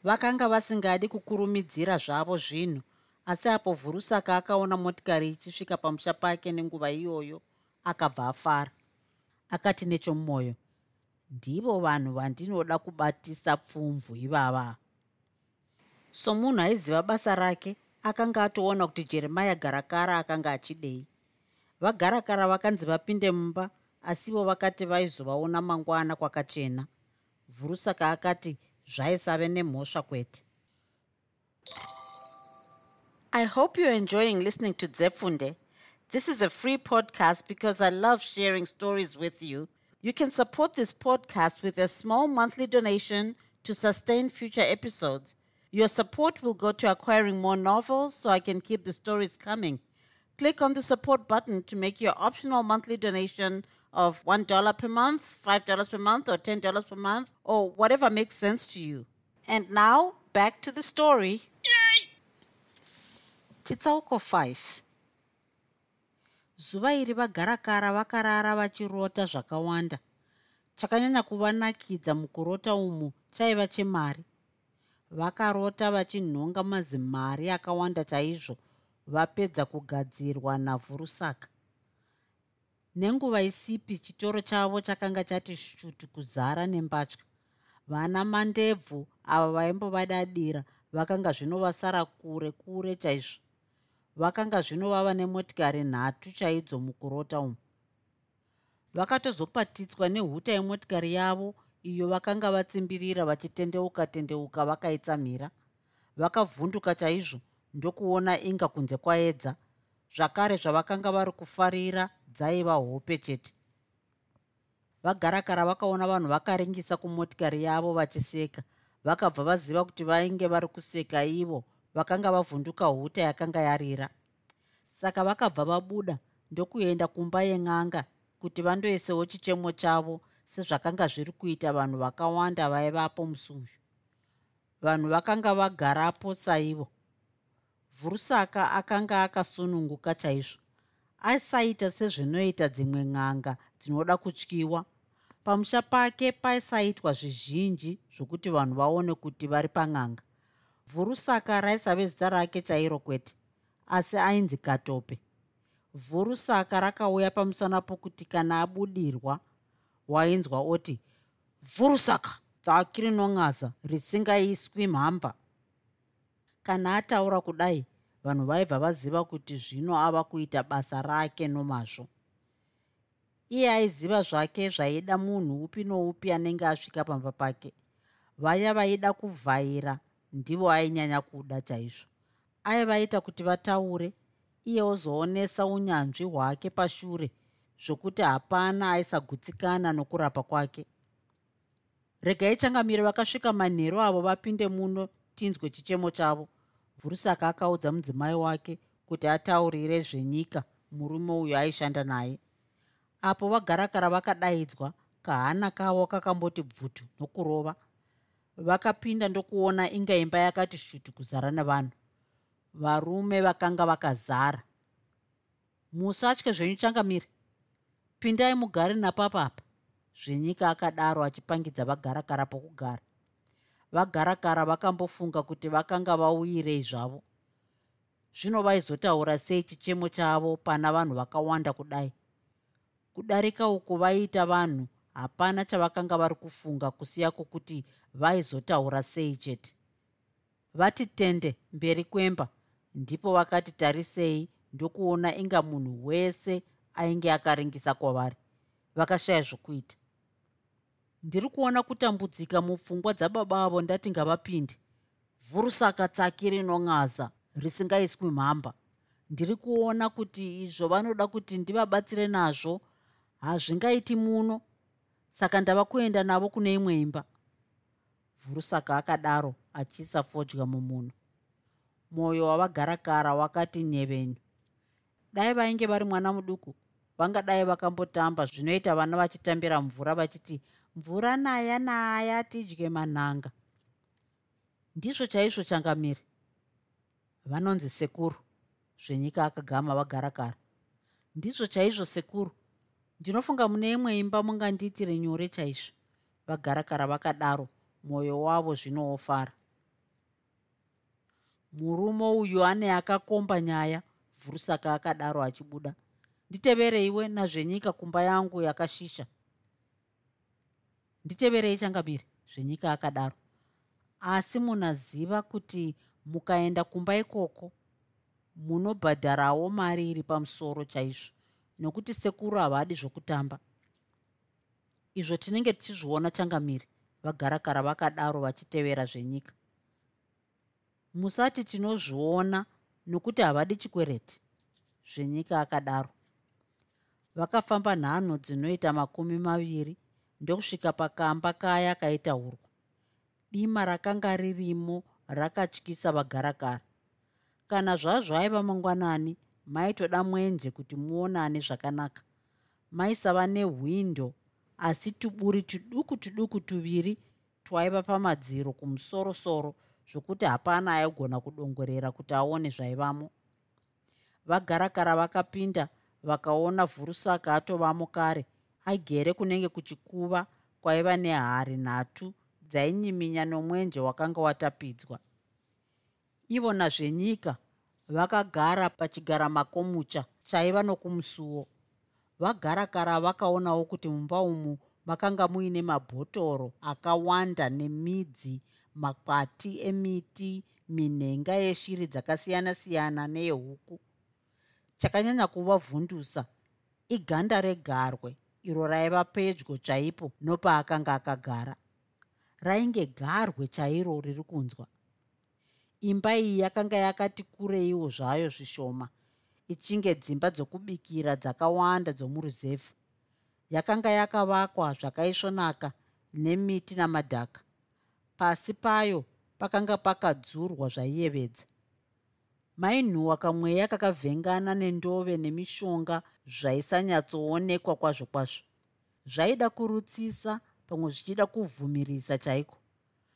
vakanga vasingadi kukurumidzira zvavo zvinhu asi apo vhurusaka akaona motikari ichisvika pamusha pake nenguva iyoyo akabva afara. Akati nechomumwoyo ndivo vanhu vandinoda kubatisa pfumvu ivava. Somunhu aiziva basa rake akanga atoona kuti jeremaya garakara akanga achidei. Vagarakara vakanzi vapinde mumba asivo vakati vaizovaona mangwana kwakachena. Vhurusaka akati zvaisave nemhosva kwete. I hope you're enjoying listening to zefunde. This is a free podcast because i love sharing stories with you. You can support this podcast with a small monthly donation to sustain future episodes. Your support will go to acquiring more novels so i can keep the stories coming. Click on the support button to make your optional monthly donation of $1 per month, $5 per month, or $10 per month, or whatever makes sense to you. And now, back to the story. chitsauko 5 zuva iri vagarakara vakarara vachirota zvakawanda. Chakanyanya kuvanakidza mukurota umu chaiva chemari. Vakarota vachinhonga mazimari akawanda chaizvo vapedza kugadzirwa navhurusaka nenguva isipi chitoro chavo chakanga chati shutu kuzara nembatya. Vana mandebvu ava vaimbovadadira vakanga zvino vasara kure kure chaizvo. Vakanga zvino vava nemotikari nhatu chaidzo mukurota umu. Vakatozopatidzwa nehuta yemotikari yavo iyo vakanga vatsimbirira vachitendeuka tendeuka vakaitsamhira. Vakavhunduka chaizvo ndokuona inga kunze kwaedza. Zvakare zvavakanga vari kufarira dzaiva hope chete. Vagarakara vakaona vanhu vakaringisa kumotikari yavo vachiseka. Vakabva vaziva kuti vainge vari kuseka ivo vakanga vavhunduka huta yakanga yarira. Saka vakabva vabuda ndokuenda kumba yen'anga kuti vandoisewo chichemo chavo sezvakanga zviri kuita vanhu vakawanda vaivapo musi uyu vanhu vakanga vagarapo saivo. Vhurusaka akanga akasununguka chaizvo aisaita sezvinoita dzimwe n'anga dzinoda kutyiwa. Pamusha pake paisaitwa zvizhinji zvokuti vanhu vaone kuti vari pan'anga vhurusaka raisave zita rake chairo kwete asi ainzi katope. Vhurusaka rakauya pamusana pokuti kana abudirwa wainzwa oti vhurusaka dzaki rinon'aza risingaiswi mhamba. Kana ataura kudai vanhu vaibva vaziva kuti zvino ava kuita basa rake nomazvo. Iye aiziva zvake zvaida munhu upi noupi anenge asvika pamba pake. Vaya vaida kuvhaira ndivo ainyanya kuda chaizvo. Aivaita kuti vataure iye ozoonesa unyanzvi hwake pashure zvokuti hapana aisagutsikana nokurapa kwake. Regai changamiro vakasvika manheru avo vapinde muno tinzwe chichemo chavo vhurusaka akaudza mudzimai wake kuti ataurire zvenyika murume uyo aishanda naye. Apo vagarakara vakadaidzwa kahana kavo kakamboti bvutu nokurova. Vakapinda ndokuona inga imba yakati shutu kuzara nevanhu. Varume vakanga vakazara. Musatye zvenyu changamiri pindai mugari napapapa. Zvenyika akadaro achipangidza vagarakara pokugara vagarakara vakambofunga kuti vakanga vauyirei zvavo. Zvino vaizotaura sei chichemo chavo pana vanhu vakawanda kudai? Kudarika uku vaiita vanhu hapana chavakanga vari kufunga kusiya kwokuti vaizotaura sei chete. Vati tende mberi kwemba ndipo vakati tarisei ndokuona inga munhu wese ainge akaringisa kwavari vakashaya zvokuita ndiri kuona kutambudzika mupfungwa dzababa avo ndati ngavapinde. Vhurusaka tsaki rinon'aza risingaiswi mhamba. Ndiri kuona kuti izvo vanoda kuti ndivabatsire nazvo hazvingaiti muno. Saka ndava kuenda navo kune imwe imba. Vhurusaka akadaro achiisa fodya mumunhu. Mwoyo wavagarakara wakati nyevenyu. Dai vainge vari mwana muduku vangadai vakambotamba zvinoita vana vachitambira mvura vachiti mvura naya naya tidye manhanga ndizvo chaizvo changamiri vanonzi sekuru zvenyika akagama vagarakara ndizvo chaizvo sekuru. Ndinofunga mune imwe imba mungandiitire nyore chaizvo. Vagarakara vakadaro mwoyo wavo zvinoofara murume uyu ane akakomba nyaya vhurusaka akadaro achibuda. Nditevereiwe nazvenyika kumba yangu yakashisha nditeverei changabiri zvenyika akadaro asi munaziva kuti mukaenda kumba ikoko munobhadharawo mari iri pamusoro chaizvo nokuti sekuru havadi zvokutamba. Izvo tinenge tichizviona changamiri vagarakara vakadaro vachitevera zvenyika. Musati tinozviona nokuti havadi chikwereti zvenyika akadaro vakafamba nhanho dzinoita makumi maviri ndokusvika pakamba kaya kaita urwa dima rakanga ririmo rakatyisa vagarakara. Kana zvazvo aiva mangwanani maitoda mwenje kuti muonane zvakanaka. Maisava nehwindo asi tuburi tuduku tuduku tuviri twaiva pamadziro kumusorosoro zvokuti hapana aigona kudongorera kuti aone zvaivamo. Vagarakara vakapinda vakaona vhurusaka atovamo kare agere kunenge kuchikuva kwaiva nehari nhatu dzainyiminya nomwenje wakanga watapidzwa. Ivo nazvenyika vakagara pachigara makomucha chaiva nokumusuwo. Vagarakara vakaonawo kuti mumba umu makanga muine mabhotoro akawanda nemidzi makwati emiti minhenga yeshiri dzakasiyana-siyana neyehuku. Chakanyanya kuvavhundusa iganda regarwe iro raiva pedyo chaipo nopaakanga akagara. Rainge garwe chairo riri kunzwa. Imba iyi yakanga yakati kureiwo zvayo zvishoma ichinge dzimba dzokubikira dzakawanda dzomuruzevhu yakanga yakavakwa zvakaisvonaka nemiti namadhaka. Pasi payo pakanga pakadzurwa zvaiyevedza mainhuhwa kamweya kakavhengana nendove nemishonga zvaisanyatsoonekwa kwazvo kwazvo. Zvaida kurutsisa pamwe zvichida kuvhumirisa chaiko.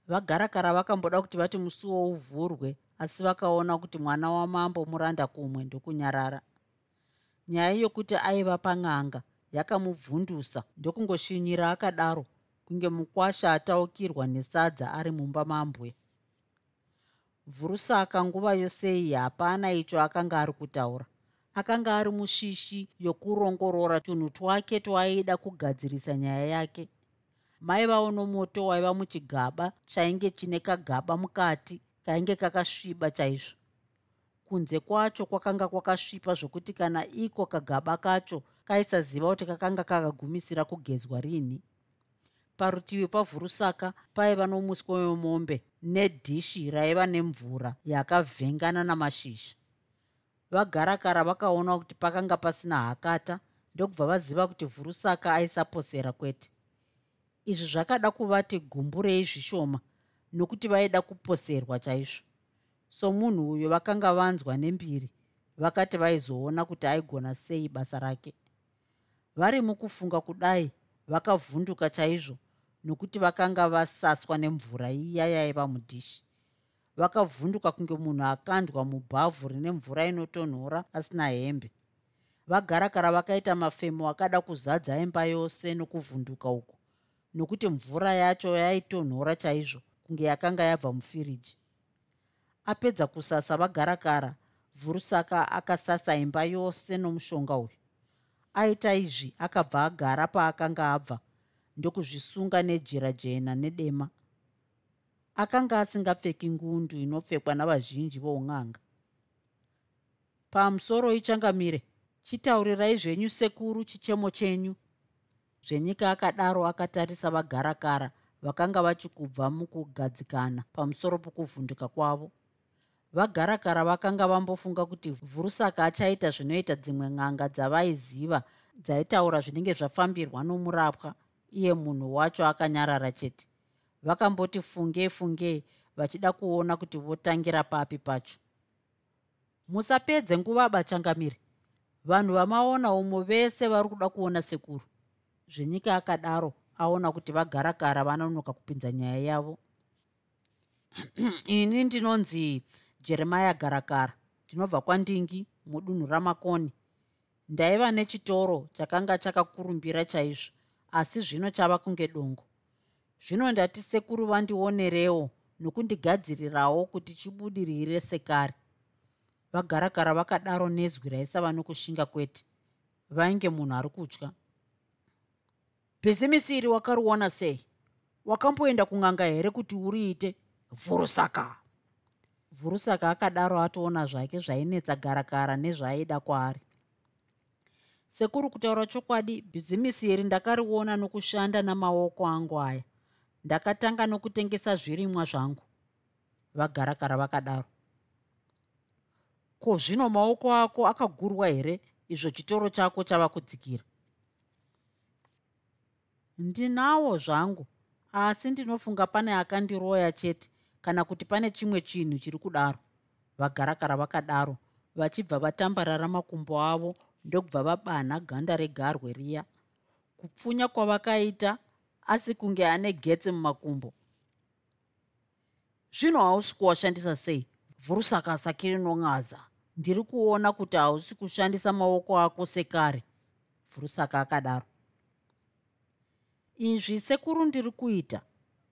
Vagarakara vakamboda kuti vati musuwo uvhurwe asi vakaona kuti mwana wamambo muranda kumwe ndokunyarara. Nyaya yokuti aiva pang'anga yakamubvundusa ndokungoshinyira akadaro kunge mukwasha ataukirwa nesadza ari mumba mambwe vhurusaka nguva yosei hapana icho akanga ari kutaura. Akanga ari mushishi yokurongorora tunhu twake twaaida kugadzirisa nyaya yake. Maivawo nomoto waiva muchigaba chainge chine kagaba mukati kainge kakasviba chaizvo. Kunze kwacho kwakanga kwakasvipa zvokuti kana iko kagaba kacho kaisaziva kuti kakanga kakagumisira kugezwa rini parutivi pavhurusaka paiva nomuswe wemombe nedhishi raiva nemvura yakavhengana namashizha. Vagarakara vakaona kuti pakanga pasina hakata ndokubva vaziva kuti vhurusaka aisaposera kwete. Izvi zvakada kuvati gumburei zvishoma nokuti vaida kuposerwa chaizvo. Somunhu uyo vakanga vanzwa nembiri vakati vaizoona kuti aigona sei basa rake. Vari mukufunga kudai vakavhunduka chaizvo nokuti vakanga vasaswa nemvura iya yaiva mudhishi vakavhunduka kunge munhu akandwa mubhavhu rine mvura inotonhora asina hembe. Vagarakara vakaita mafemo akada kuzadza imba yose nokuvhunduka uku nokuti mvura yacho yaitonhora chaizvo kunge yakanga yabva mufiriji. Apedza kusasa vagarakara vhurusaka akasasa imba yose nomushonga uyu. Aita izvi akabva agara paakanga abva ndokuzvisunga nejira jena nedema. Akanga asingapfeki ngundu inopfekwa navazhinji voun'anga pamusoro ichangamire chitaurirai zvenyu sekuru chichemo chenyu. Zvenyika akadaro akatarisa vagarakara vakanga vachikubva mukugadzikana pamusoro pokuvhunduka kwavo. Vagarakara vakanga vambofunga kuti vhurusaka achaita zvinoita dzimwe n'anga dzavaiziva dzaitaura zvinenge zvafambirwa nomurapwa iye munhu wacho akanyarara chete. Vakamboti funge funge vachida kuona kuti votangira papi pacho. Musapedze nguva bachangamiri. Vanhu vamaona umo vese vari kuda kuona sekuru. Zvenyika akadaro aona kuti vagarakara vanonoka kupinza nyaya yavo. Ini ndinonzi jeremaya garakara. Ndinobva kwandingi mudunhu ramakoni. Ndaiva nechitoro chakanga chakakurumbira chaizvo asi zvino chava kunge dongo zvino ndati sekuru vandionerewo nokundigadzirirawo kuti chibudirire sekare. Vagarakara vakadaro nezwi raisava nokushinga kwete. Vainge munhu ari kutya. Bhizimisi iri wakariona sei? Wakamboenda kunganga here kuti uriite? Vhurusaka vhurusaka akadaro atoona zvake zvainetsa garakara nezvaaida kwaari sekuru kutaura chokwadi bhizimisi iri ndakariona nokushanda namaoko angu aya. Ndakatanga nokutengesa zvirimwa zvangu. Vagarakara vakadaro. Ko zvino maoko ako akagurwa here? Izvo chitoro chako chava kudzikira. Ndinawo zvangu asi ndinofunga pane akandiroya chete kana kuti pane chimwe chinhu chiri kudaro. Vagarakara vakadaro vachibva vatambarara makumbo avo ndokubva vabanha ganda regarwe riya. Kupfunya kwavakaita asi kunge ane getse mumakumbo. Zvino hausi kuwashandisa sei? Vhurusaka sakirinon'aza ndiri kuona kuti hausi kushandisa maoko ako sekare. Vhurusaka akadaro. Izvi sekuru ndiri kuita?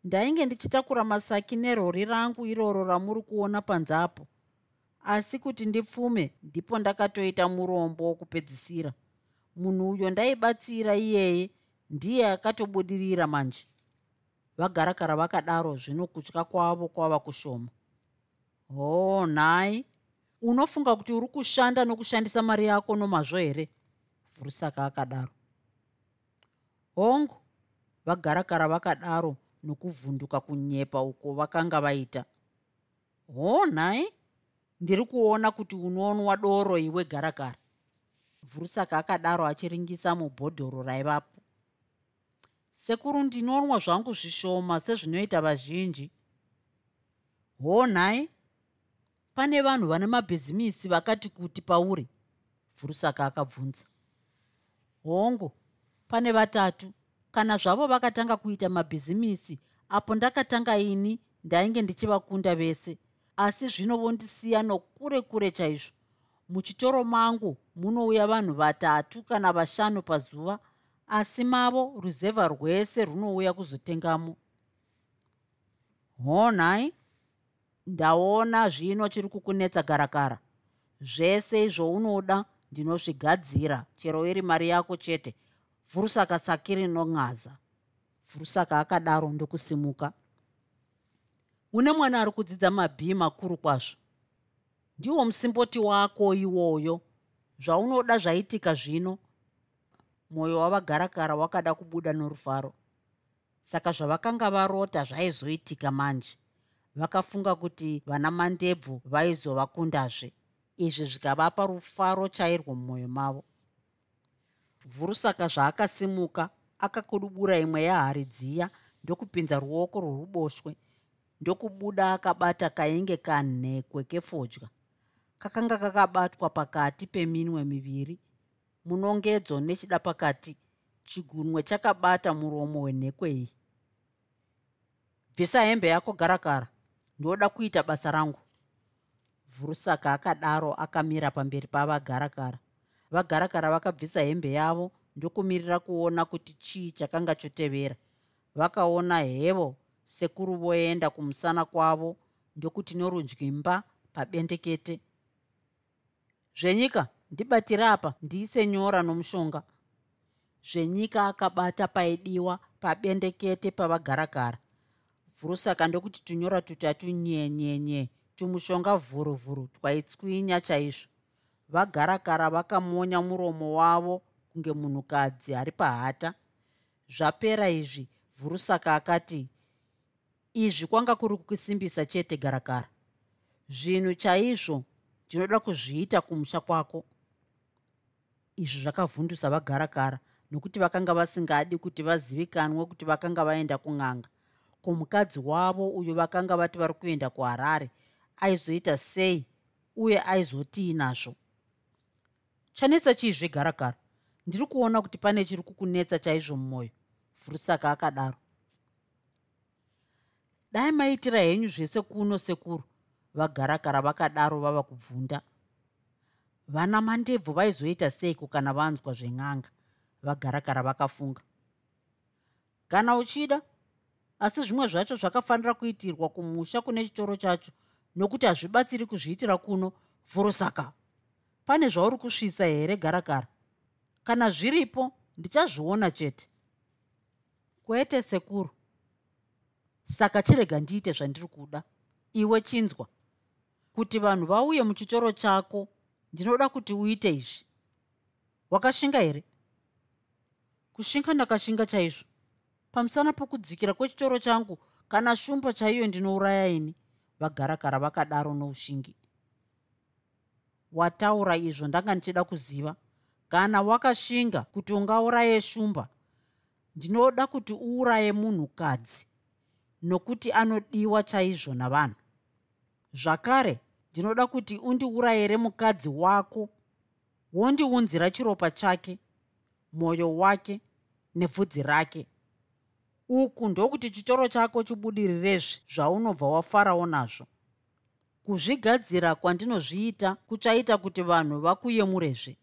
Ndainge ndichitakura masaki nerori rangu iroro ramuri kuona panzapo asi kuti ndipfume ndipo ndakatoita murombo wokupedzisira. Munhu uyo ndaibatsira iyeye ndiye akatobudirira manje. Vagarakara vakadaro zvino kutya kwavo kwava kushoma. Hoo oh, nhai unofunga kuti uri kushanda nokushandisa mari yako nomazvo here? Vhurusaka akadaro. Hongu vagarakara vakadaro nokuvhunduka kunyepa uko vakanga vaita. Hoo nhai ndiri kuona kuti unonwa doro iwe garakara vhurusaka akadaro achiringisa mubhodhoro raivapo. Sekuru ndinonwa zvangu zvishoma sezvinoita vazhinji. Hoo nhai. Pane vanhu vane mabhizimisi vakati kuti pauri vhurusaka akabvunza. Hongu pane vatatu. Kana zvavo vakatanga kuita mabhizimisi apo ndakatanga ini ndainge ndichivakunda vese asi zvino vondisiya nokure kure chaizvo. Muchitoro mangu munouya vanhu vatatu kana vashanu pazuva asi mavo ruzevha rwese runouya kuzotengamo. Honhai ndaona zvino chiri kukunetsa garakara zvese izvounoda ndinozvigadzira chero iri mari yako chete. Vhurusaka sakiri non'aza vhurusaka akadaro ndokusimuka une mwana ari kudzidza mabhii makuru kwazvo. Ndiwo musimboti wako iwoyo. Zvaunoda zvaitika zvino. Mwoyo wavagarakara wakada kubuda norufaro saka zvavakanga varota zvaizoitika manje. Vakafunga kuti vana mandebvu vaizovakundazve. Izvi zvikavapa rufaro chairwo mumwoyo mavo. Vhurusaka zvaakasimuka akakudubura imwe yahari dziya ndokupinza ruoko rworuboshwe ndokubuda akabata kainge kanhekwe kefodya. Kakanga kakabatwa pakati peminwe miviri munongedzo nechida pakati chigunwe chakabata muromo wenhekwe iyi. Bvisa hembe yako garakara ndoda kuita basa rangu. Vhurusaka akadaro akamira pamberi pavagarakara. Vagarakara vakabvisa hembe yavo ndokumirira kuona kuti chii chakanga chotevera. Vakaona hevo sekuru voenda kumusana kwavo ndokuti norunzvimba pabendekete. Zvenyika ndibatire apa ndiise nyora nomushonga. Zvenyika akabata paidiwa pabendekete pavagarakara. Vhurusaka ndokuti tunyora tutatu nyenyenye tumushonga vhuruvhuru twaitswinya chaizvo. Vagarakara vakamonya muromo wavo kunge munhukadzi ari pahata. Zvapera izvi vhurusaka akati izvi kwanga kuri kukusimbisa chete garakara. Zvinhu chaizvo ndinoda kuzviita kumusha kwako. Izvi zvakavhundusa vagarakara nokuti vakanga vasingadi kuti vazivikanwe kuti vakanga vaenda kun'anga. Kumukadzi wavo uyo vakanga vati vari kuenda kuharare aizoita sei uye aizotii nazvo chanetsa chii zvegarakara ndiri kuona kuti pane chiri kukunetsa chaizvo mumwoyo. Furusaka akadaro dai maitira henyu zvese kuno sekuru. Vagarakara vakadaro vava kubvunda. Vana mandebvu vaizoita seiko kana vanzwa zven'anga vagarakara vakafunga. Kana uchida asi zvimwe zvacho zvakafanira kuitirwa kumusha kune chitoro chacho nokuti hazvibatsiri kuzviitira kuno furusaka pane zvauri kusvisa here garakara? Kana zviripo ndichazviona chete. Kwete sekuru saka chirega ndiite zvandiri kuda iwe chinzwa kuti vanhu vauye muchitoro chako ndinoda kuti uite izvi. Wakashinga here? Kushinga ndakashinga chaizvo. Pamusana pokudzikira kwechitoro changu kana shumba chaiyo ndinouraya ini vagarakara vakadaro noushingi. Wataura izvo ndanga ndichida kuziva. Kana wakashinga kuti ungauraye shumba ndinoda kuti uuraye munhukadzi nokuti anodiwa chaizvo navanhu. Zvakare ndinoda kuti undiurayire mukadzi wako wondiunzira chiropa chake mwoyo wake nebvudzi rake. Uku ndokuti chitoro chako chibudirirezve zvaunobva wafarawo nazvo. Kuzvigadzira kwandinozviita kuchaita kuti vanhu vakuyemurezve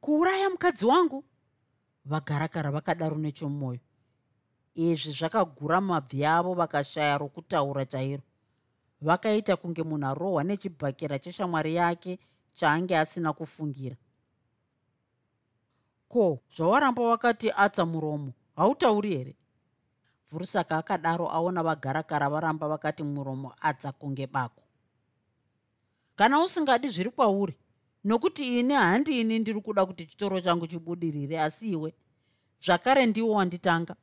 kuuraya mukadzi wangu? Vagarakara vakadaro nechomwoyo izvi zvakagura mabvi avo vakashaya rokutaura chairo. Vakaita kunge munhu arohwa nechibhakera cheshamwari yake chaange asina kufungira. Ko zvawaramba wakati atsa muromo? Hautauri here? Vhurusaka akadaro aona vagarakara varamba vakati muromo atsa kunge bako. Kana usingadi zviri kwauri nokuti ini handiini ndiri kuda kuti chitoro changu chibudirire asi iwe zvakare ndiwo wanditanga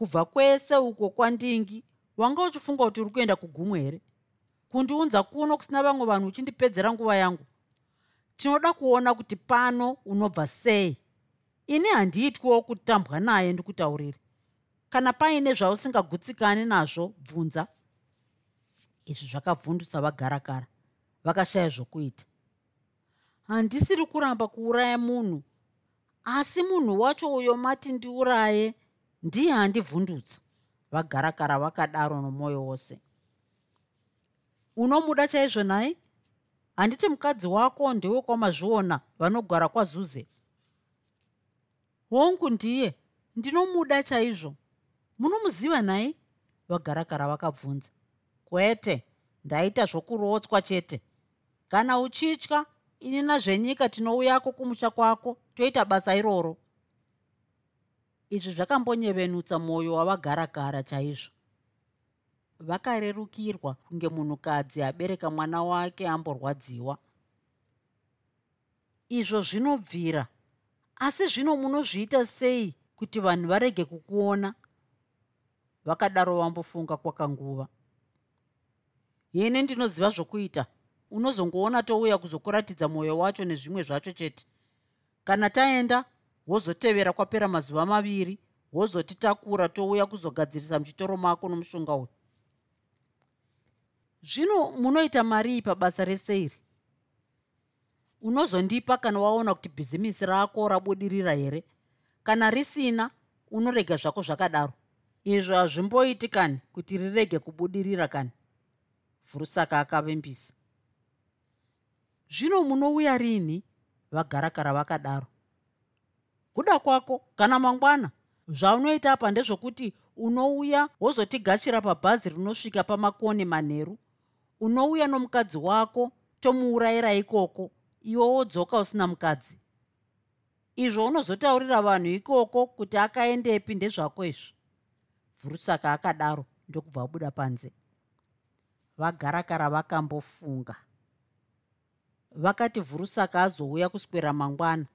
kubva kwese uko kwandingi wanga uchifunga kuti uri kuenda kugumwe here? Kundiunza kuno kusina vamwe vanhu uchindipedzera nguva yangu. Tinoda kuona kuti pano unobva sei. Ini handiitwiwo kutambwa naye ndikutauriri kana paine zvausingagutsikani nazvo bvunza. Izvi zvakabvundusa vagarakara vakashaya zvokuita. Handisiri kuramba kuuraya munhu asi munhu wacho uyo mati ndiuraye ndiye handivhundutsa vagarakara vakadaro nomwoyo wose. Unomuda chaizvo nai? Handiti mukadzi wako ndewekwamazviona vanogara kwazuze. Hongu ndiye ndinomuda chaizvo. Munomuziva nai? Vagarakara vakabvunza kwete ndaita zvokurotswa chete. Kana uchitya ini nazvenyika tinouyako kumusha kwako toita basa iroro izvi zvakambonyevenutsa mwoyo wavagarakara chaizvo. Vakarerukirwa kunge munhukadzi abereka mwana wake amborwadziwa. Izvo zvinobvira asi zvino munozviita sei kuti vanhu varege kukuona? Vakadaro vambofunga kwakanguva. Yene ndinoziva zvokuita. Unozongoona touya kuzokuratidza mwoyo wacho nezvimwe zvacho chete. Kana taenda wozotevera kwapera mazuva maviri wozotitakura touya kuzogadzirisa muchitoro mako nomushonga uyu. Zvino munoita marii pabasa reseiri unozondipa kana waona kuti bhizimisi rako rabudirira here? Kana risina unorega zvako zvakadaro. Izvo hazvimboiti kani kuti rirege kubudirira kani? Vhurusaka akavimbisa zvino munouya rini vagarakara vakadaro kuda kwako. Kana mangwana zvaunoita apa ndezvokuti unouya wozotigashira pabhazi rinosvika pamakoni manheru unouya nomukadzi wako tomuurayira ikoko iwe wodzoka usina mukadzi. Izvo unozotaurira vanhu ikoko kuti akaendepi ndezvako izvi. Vhurusaka akadaro ndokubva abuda panze. Vagarakara vakambofunga. Vakati vhurusaka azouya kuswera mangwana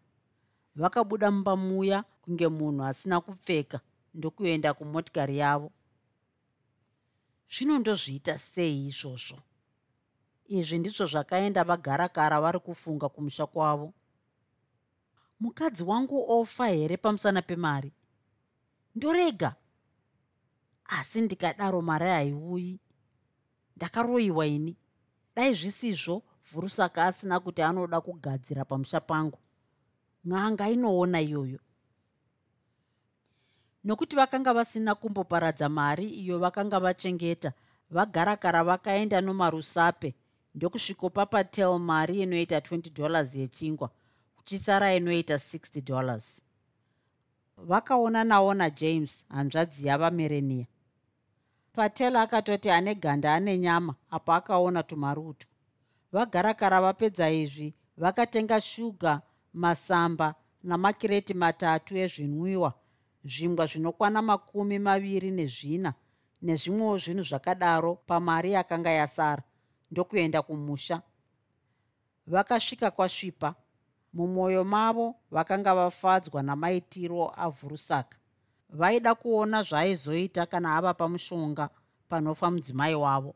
vakabuda mumba muya kunge munhu asina kupfeka ndokuenda kumotikari yavo. Zvino ndozviita sei izvozvo? Izvi ndizvo zvakaenda vagarakara vari kufunga kumusha kwavo. Mukadzi wangu ofa here pamusana pemari? Ndorega. Asi ndikadaro mari haiuyi. Ndakaroyiwa ini. Dai zvisizvo vhurusaka asina kuti anoda kugadzira pamusha pangu n'anga inoona iyoyo. Nokuti vakanga vasina kumboparadza mari iyo vakanga vachengeta vagarakara vakaenda nomarusape ndokusvikopa patel mari inoita 20 dollars yechingwa kuchisara inoita 60 dollars. Vakaona nawo najames hanzvadzi yavamerenia patel akatoti ane ganda ane nyama apo akaona tumarutu. Vagarakara vapedza izvi vakatenga shuga masamba namakireti matatu ezvinwiwa zvingwa zvinokwana makumi maviri nezvina nezvimwewo zvinhu zvakadaro pamari yakanga yasara ndokuenda kumusha. Vakasvika kwasvipa mumwoyo mavo vakanga vafadzwa namaitiro avhurusaka. Vaida kuona zvaaizoita kana ava pamushonga panofa mudzimai wavo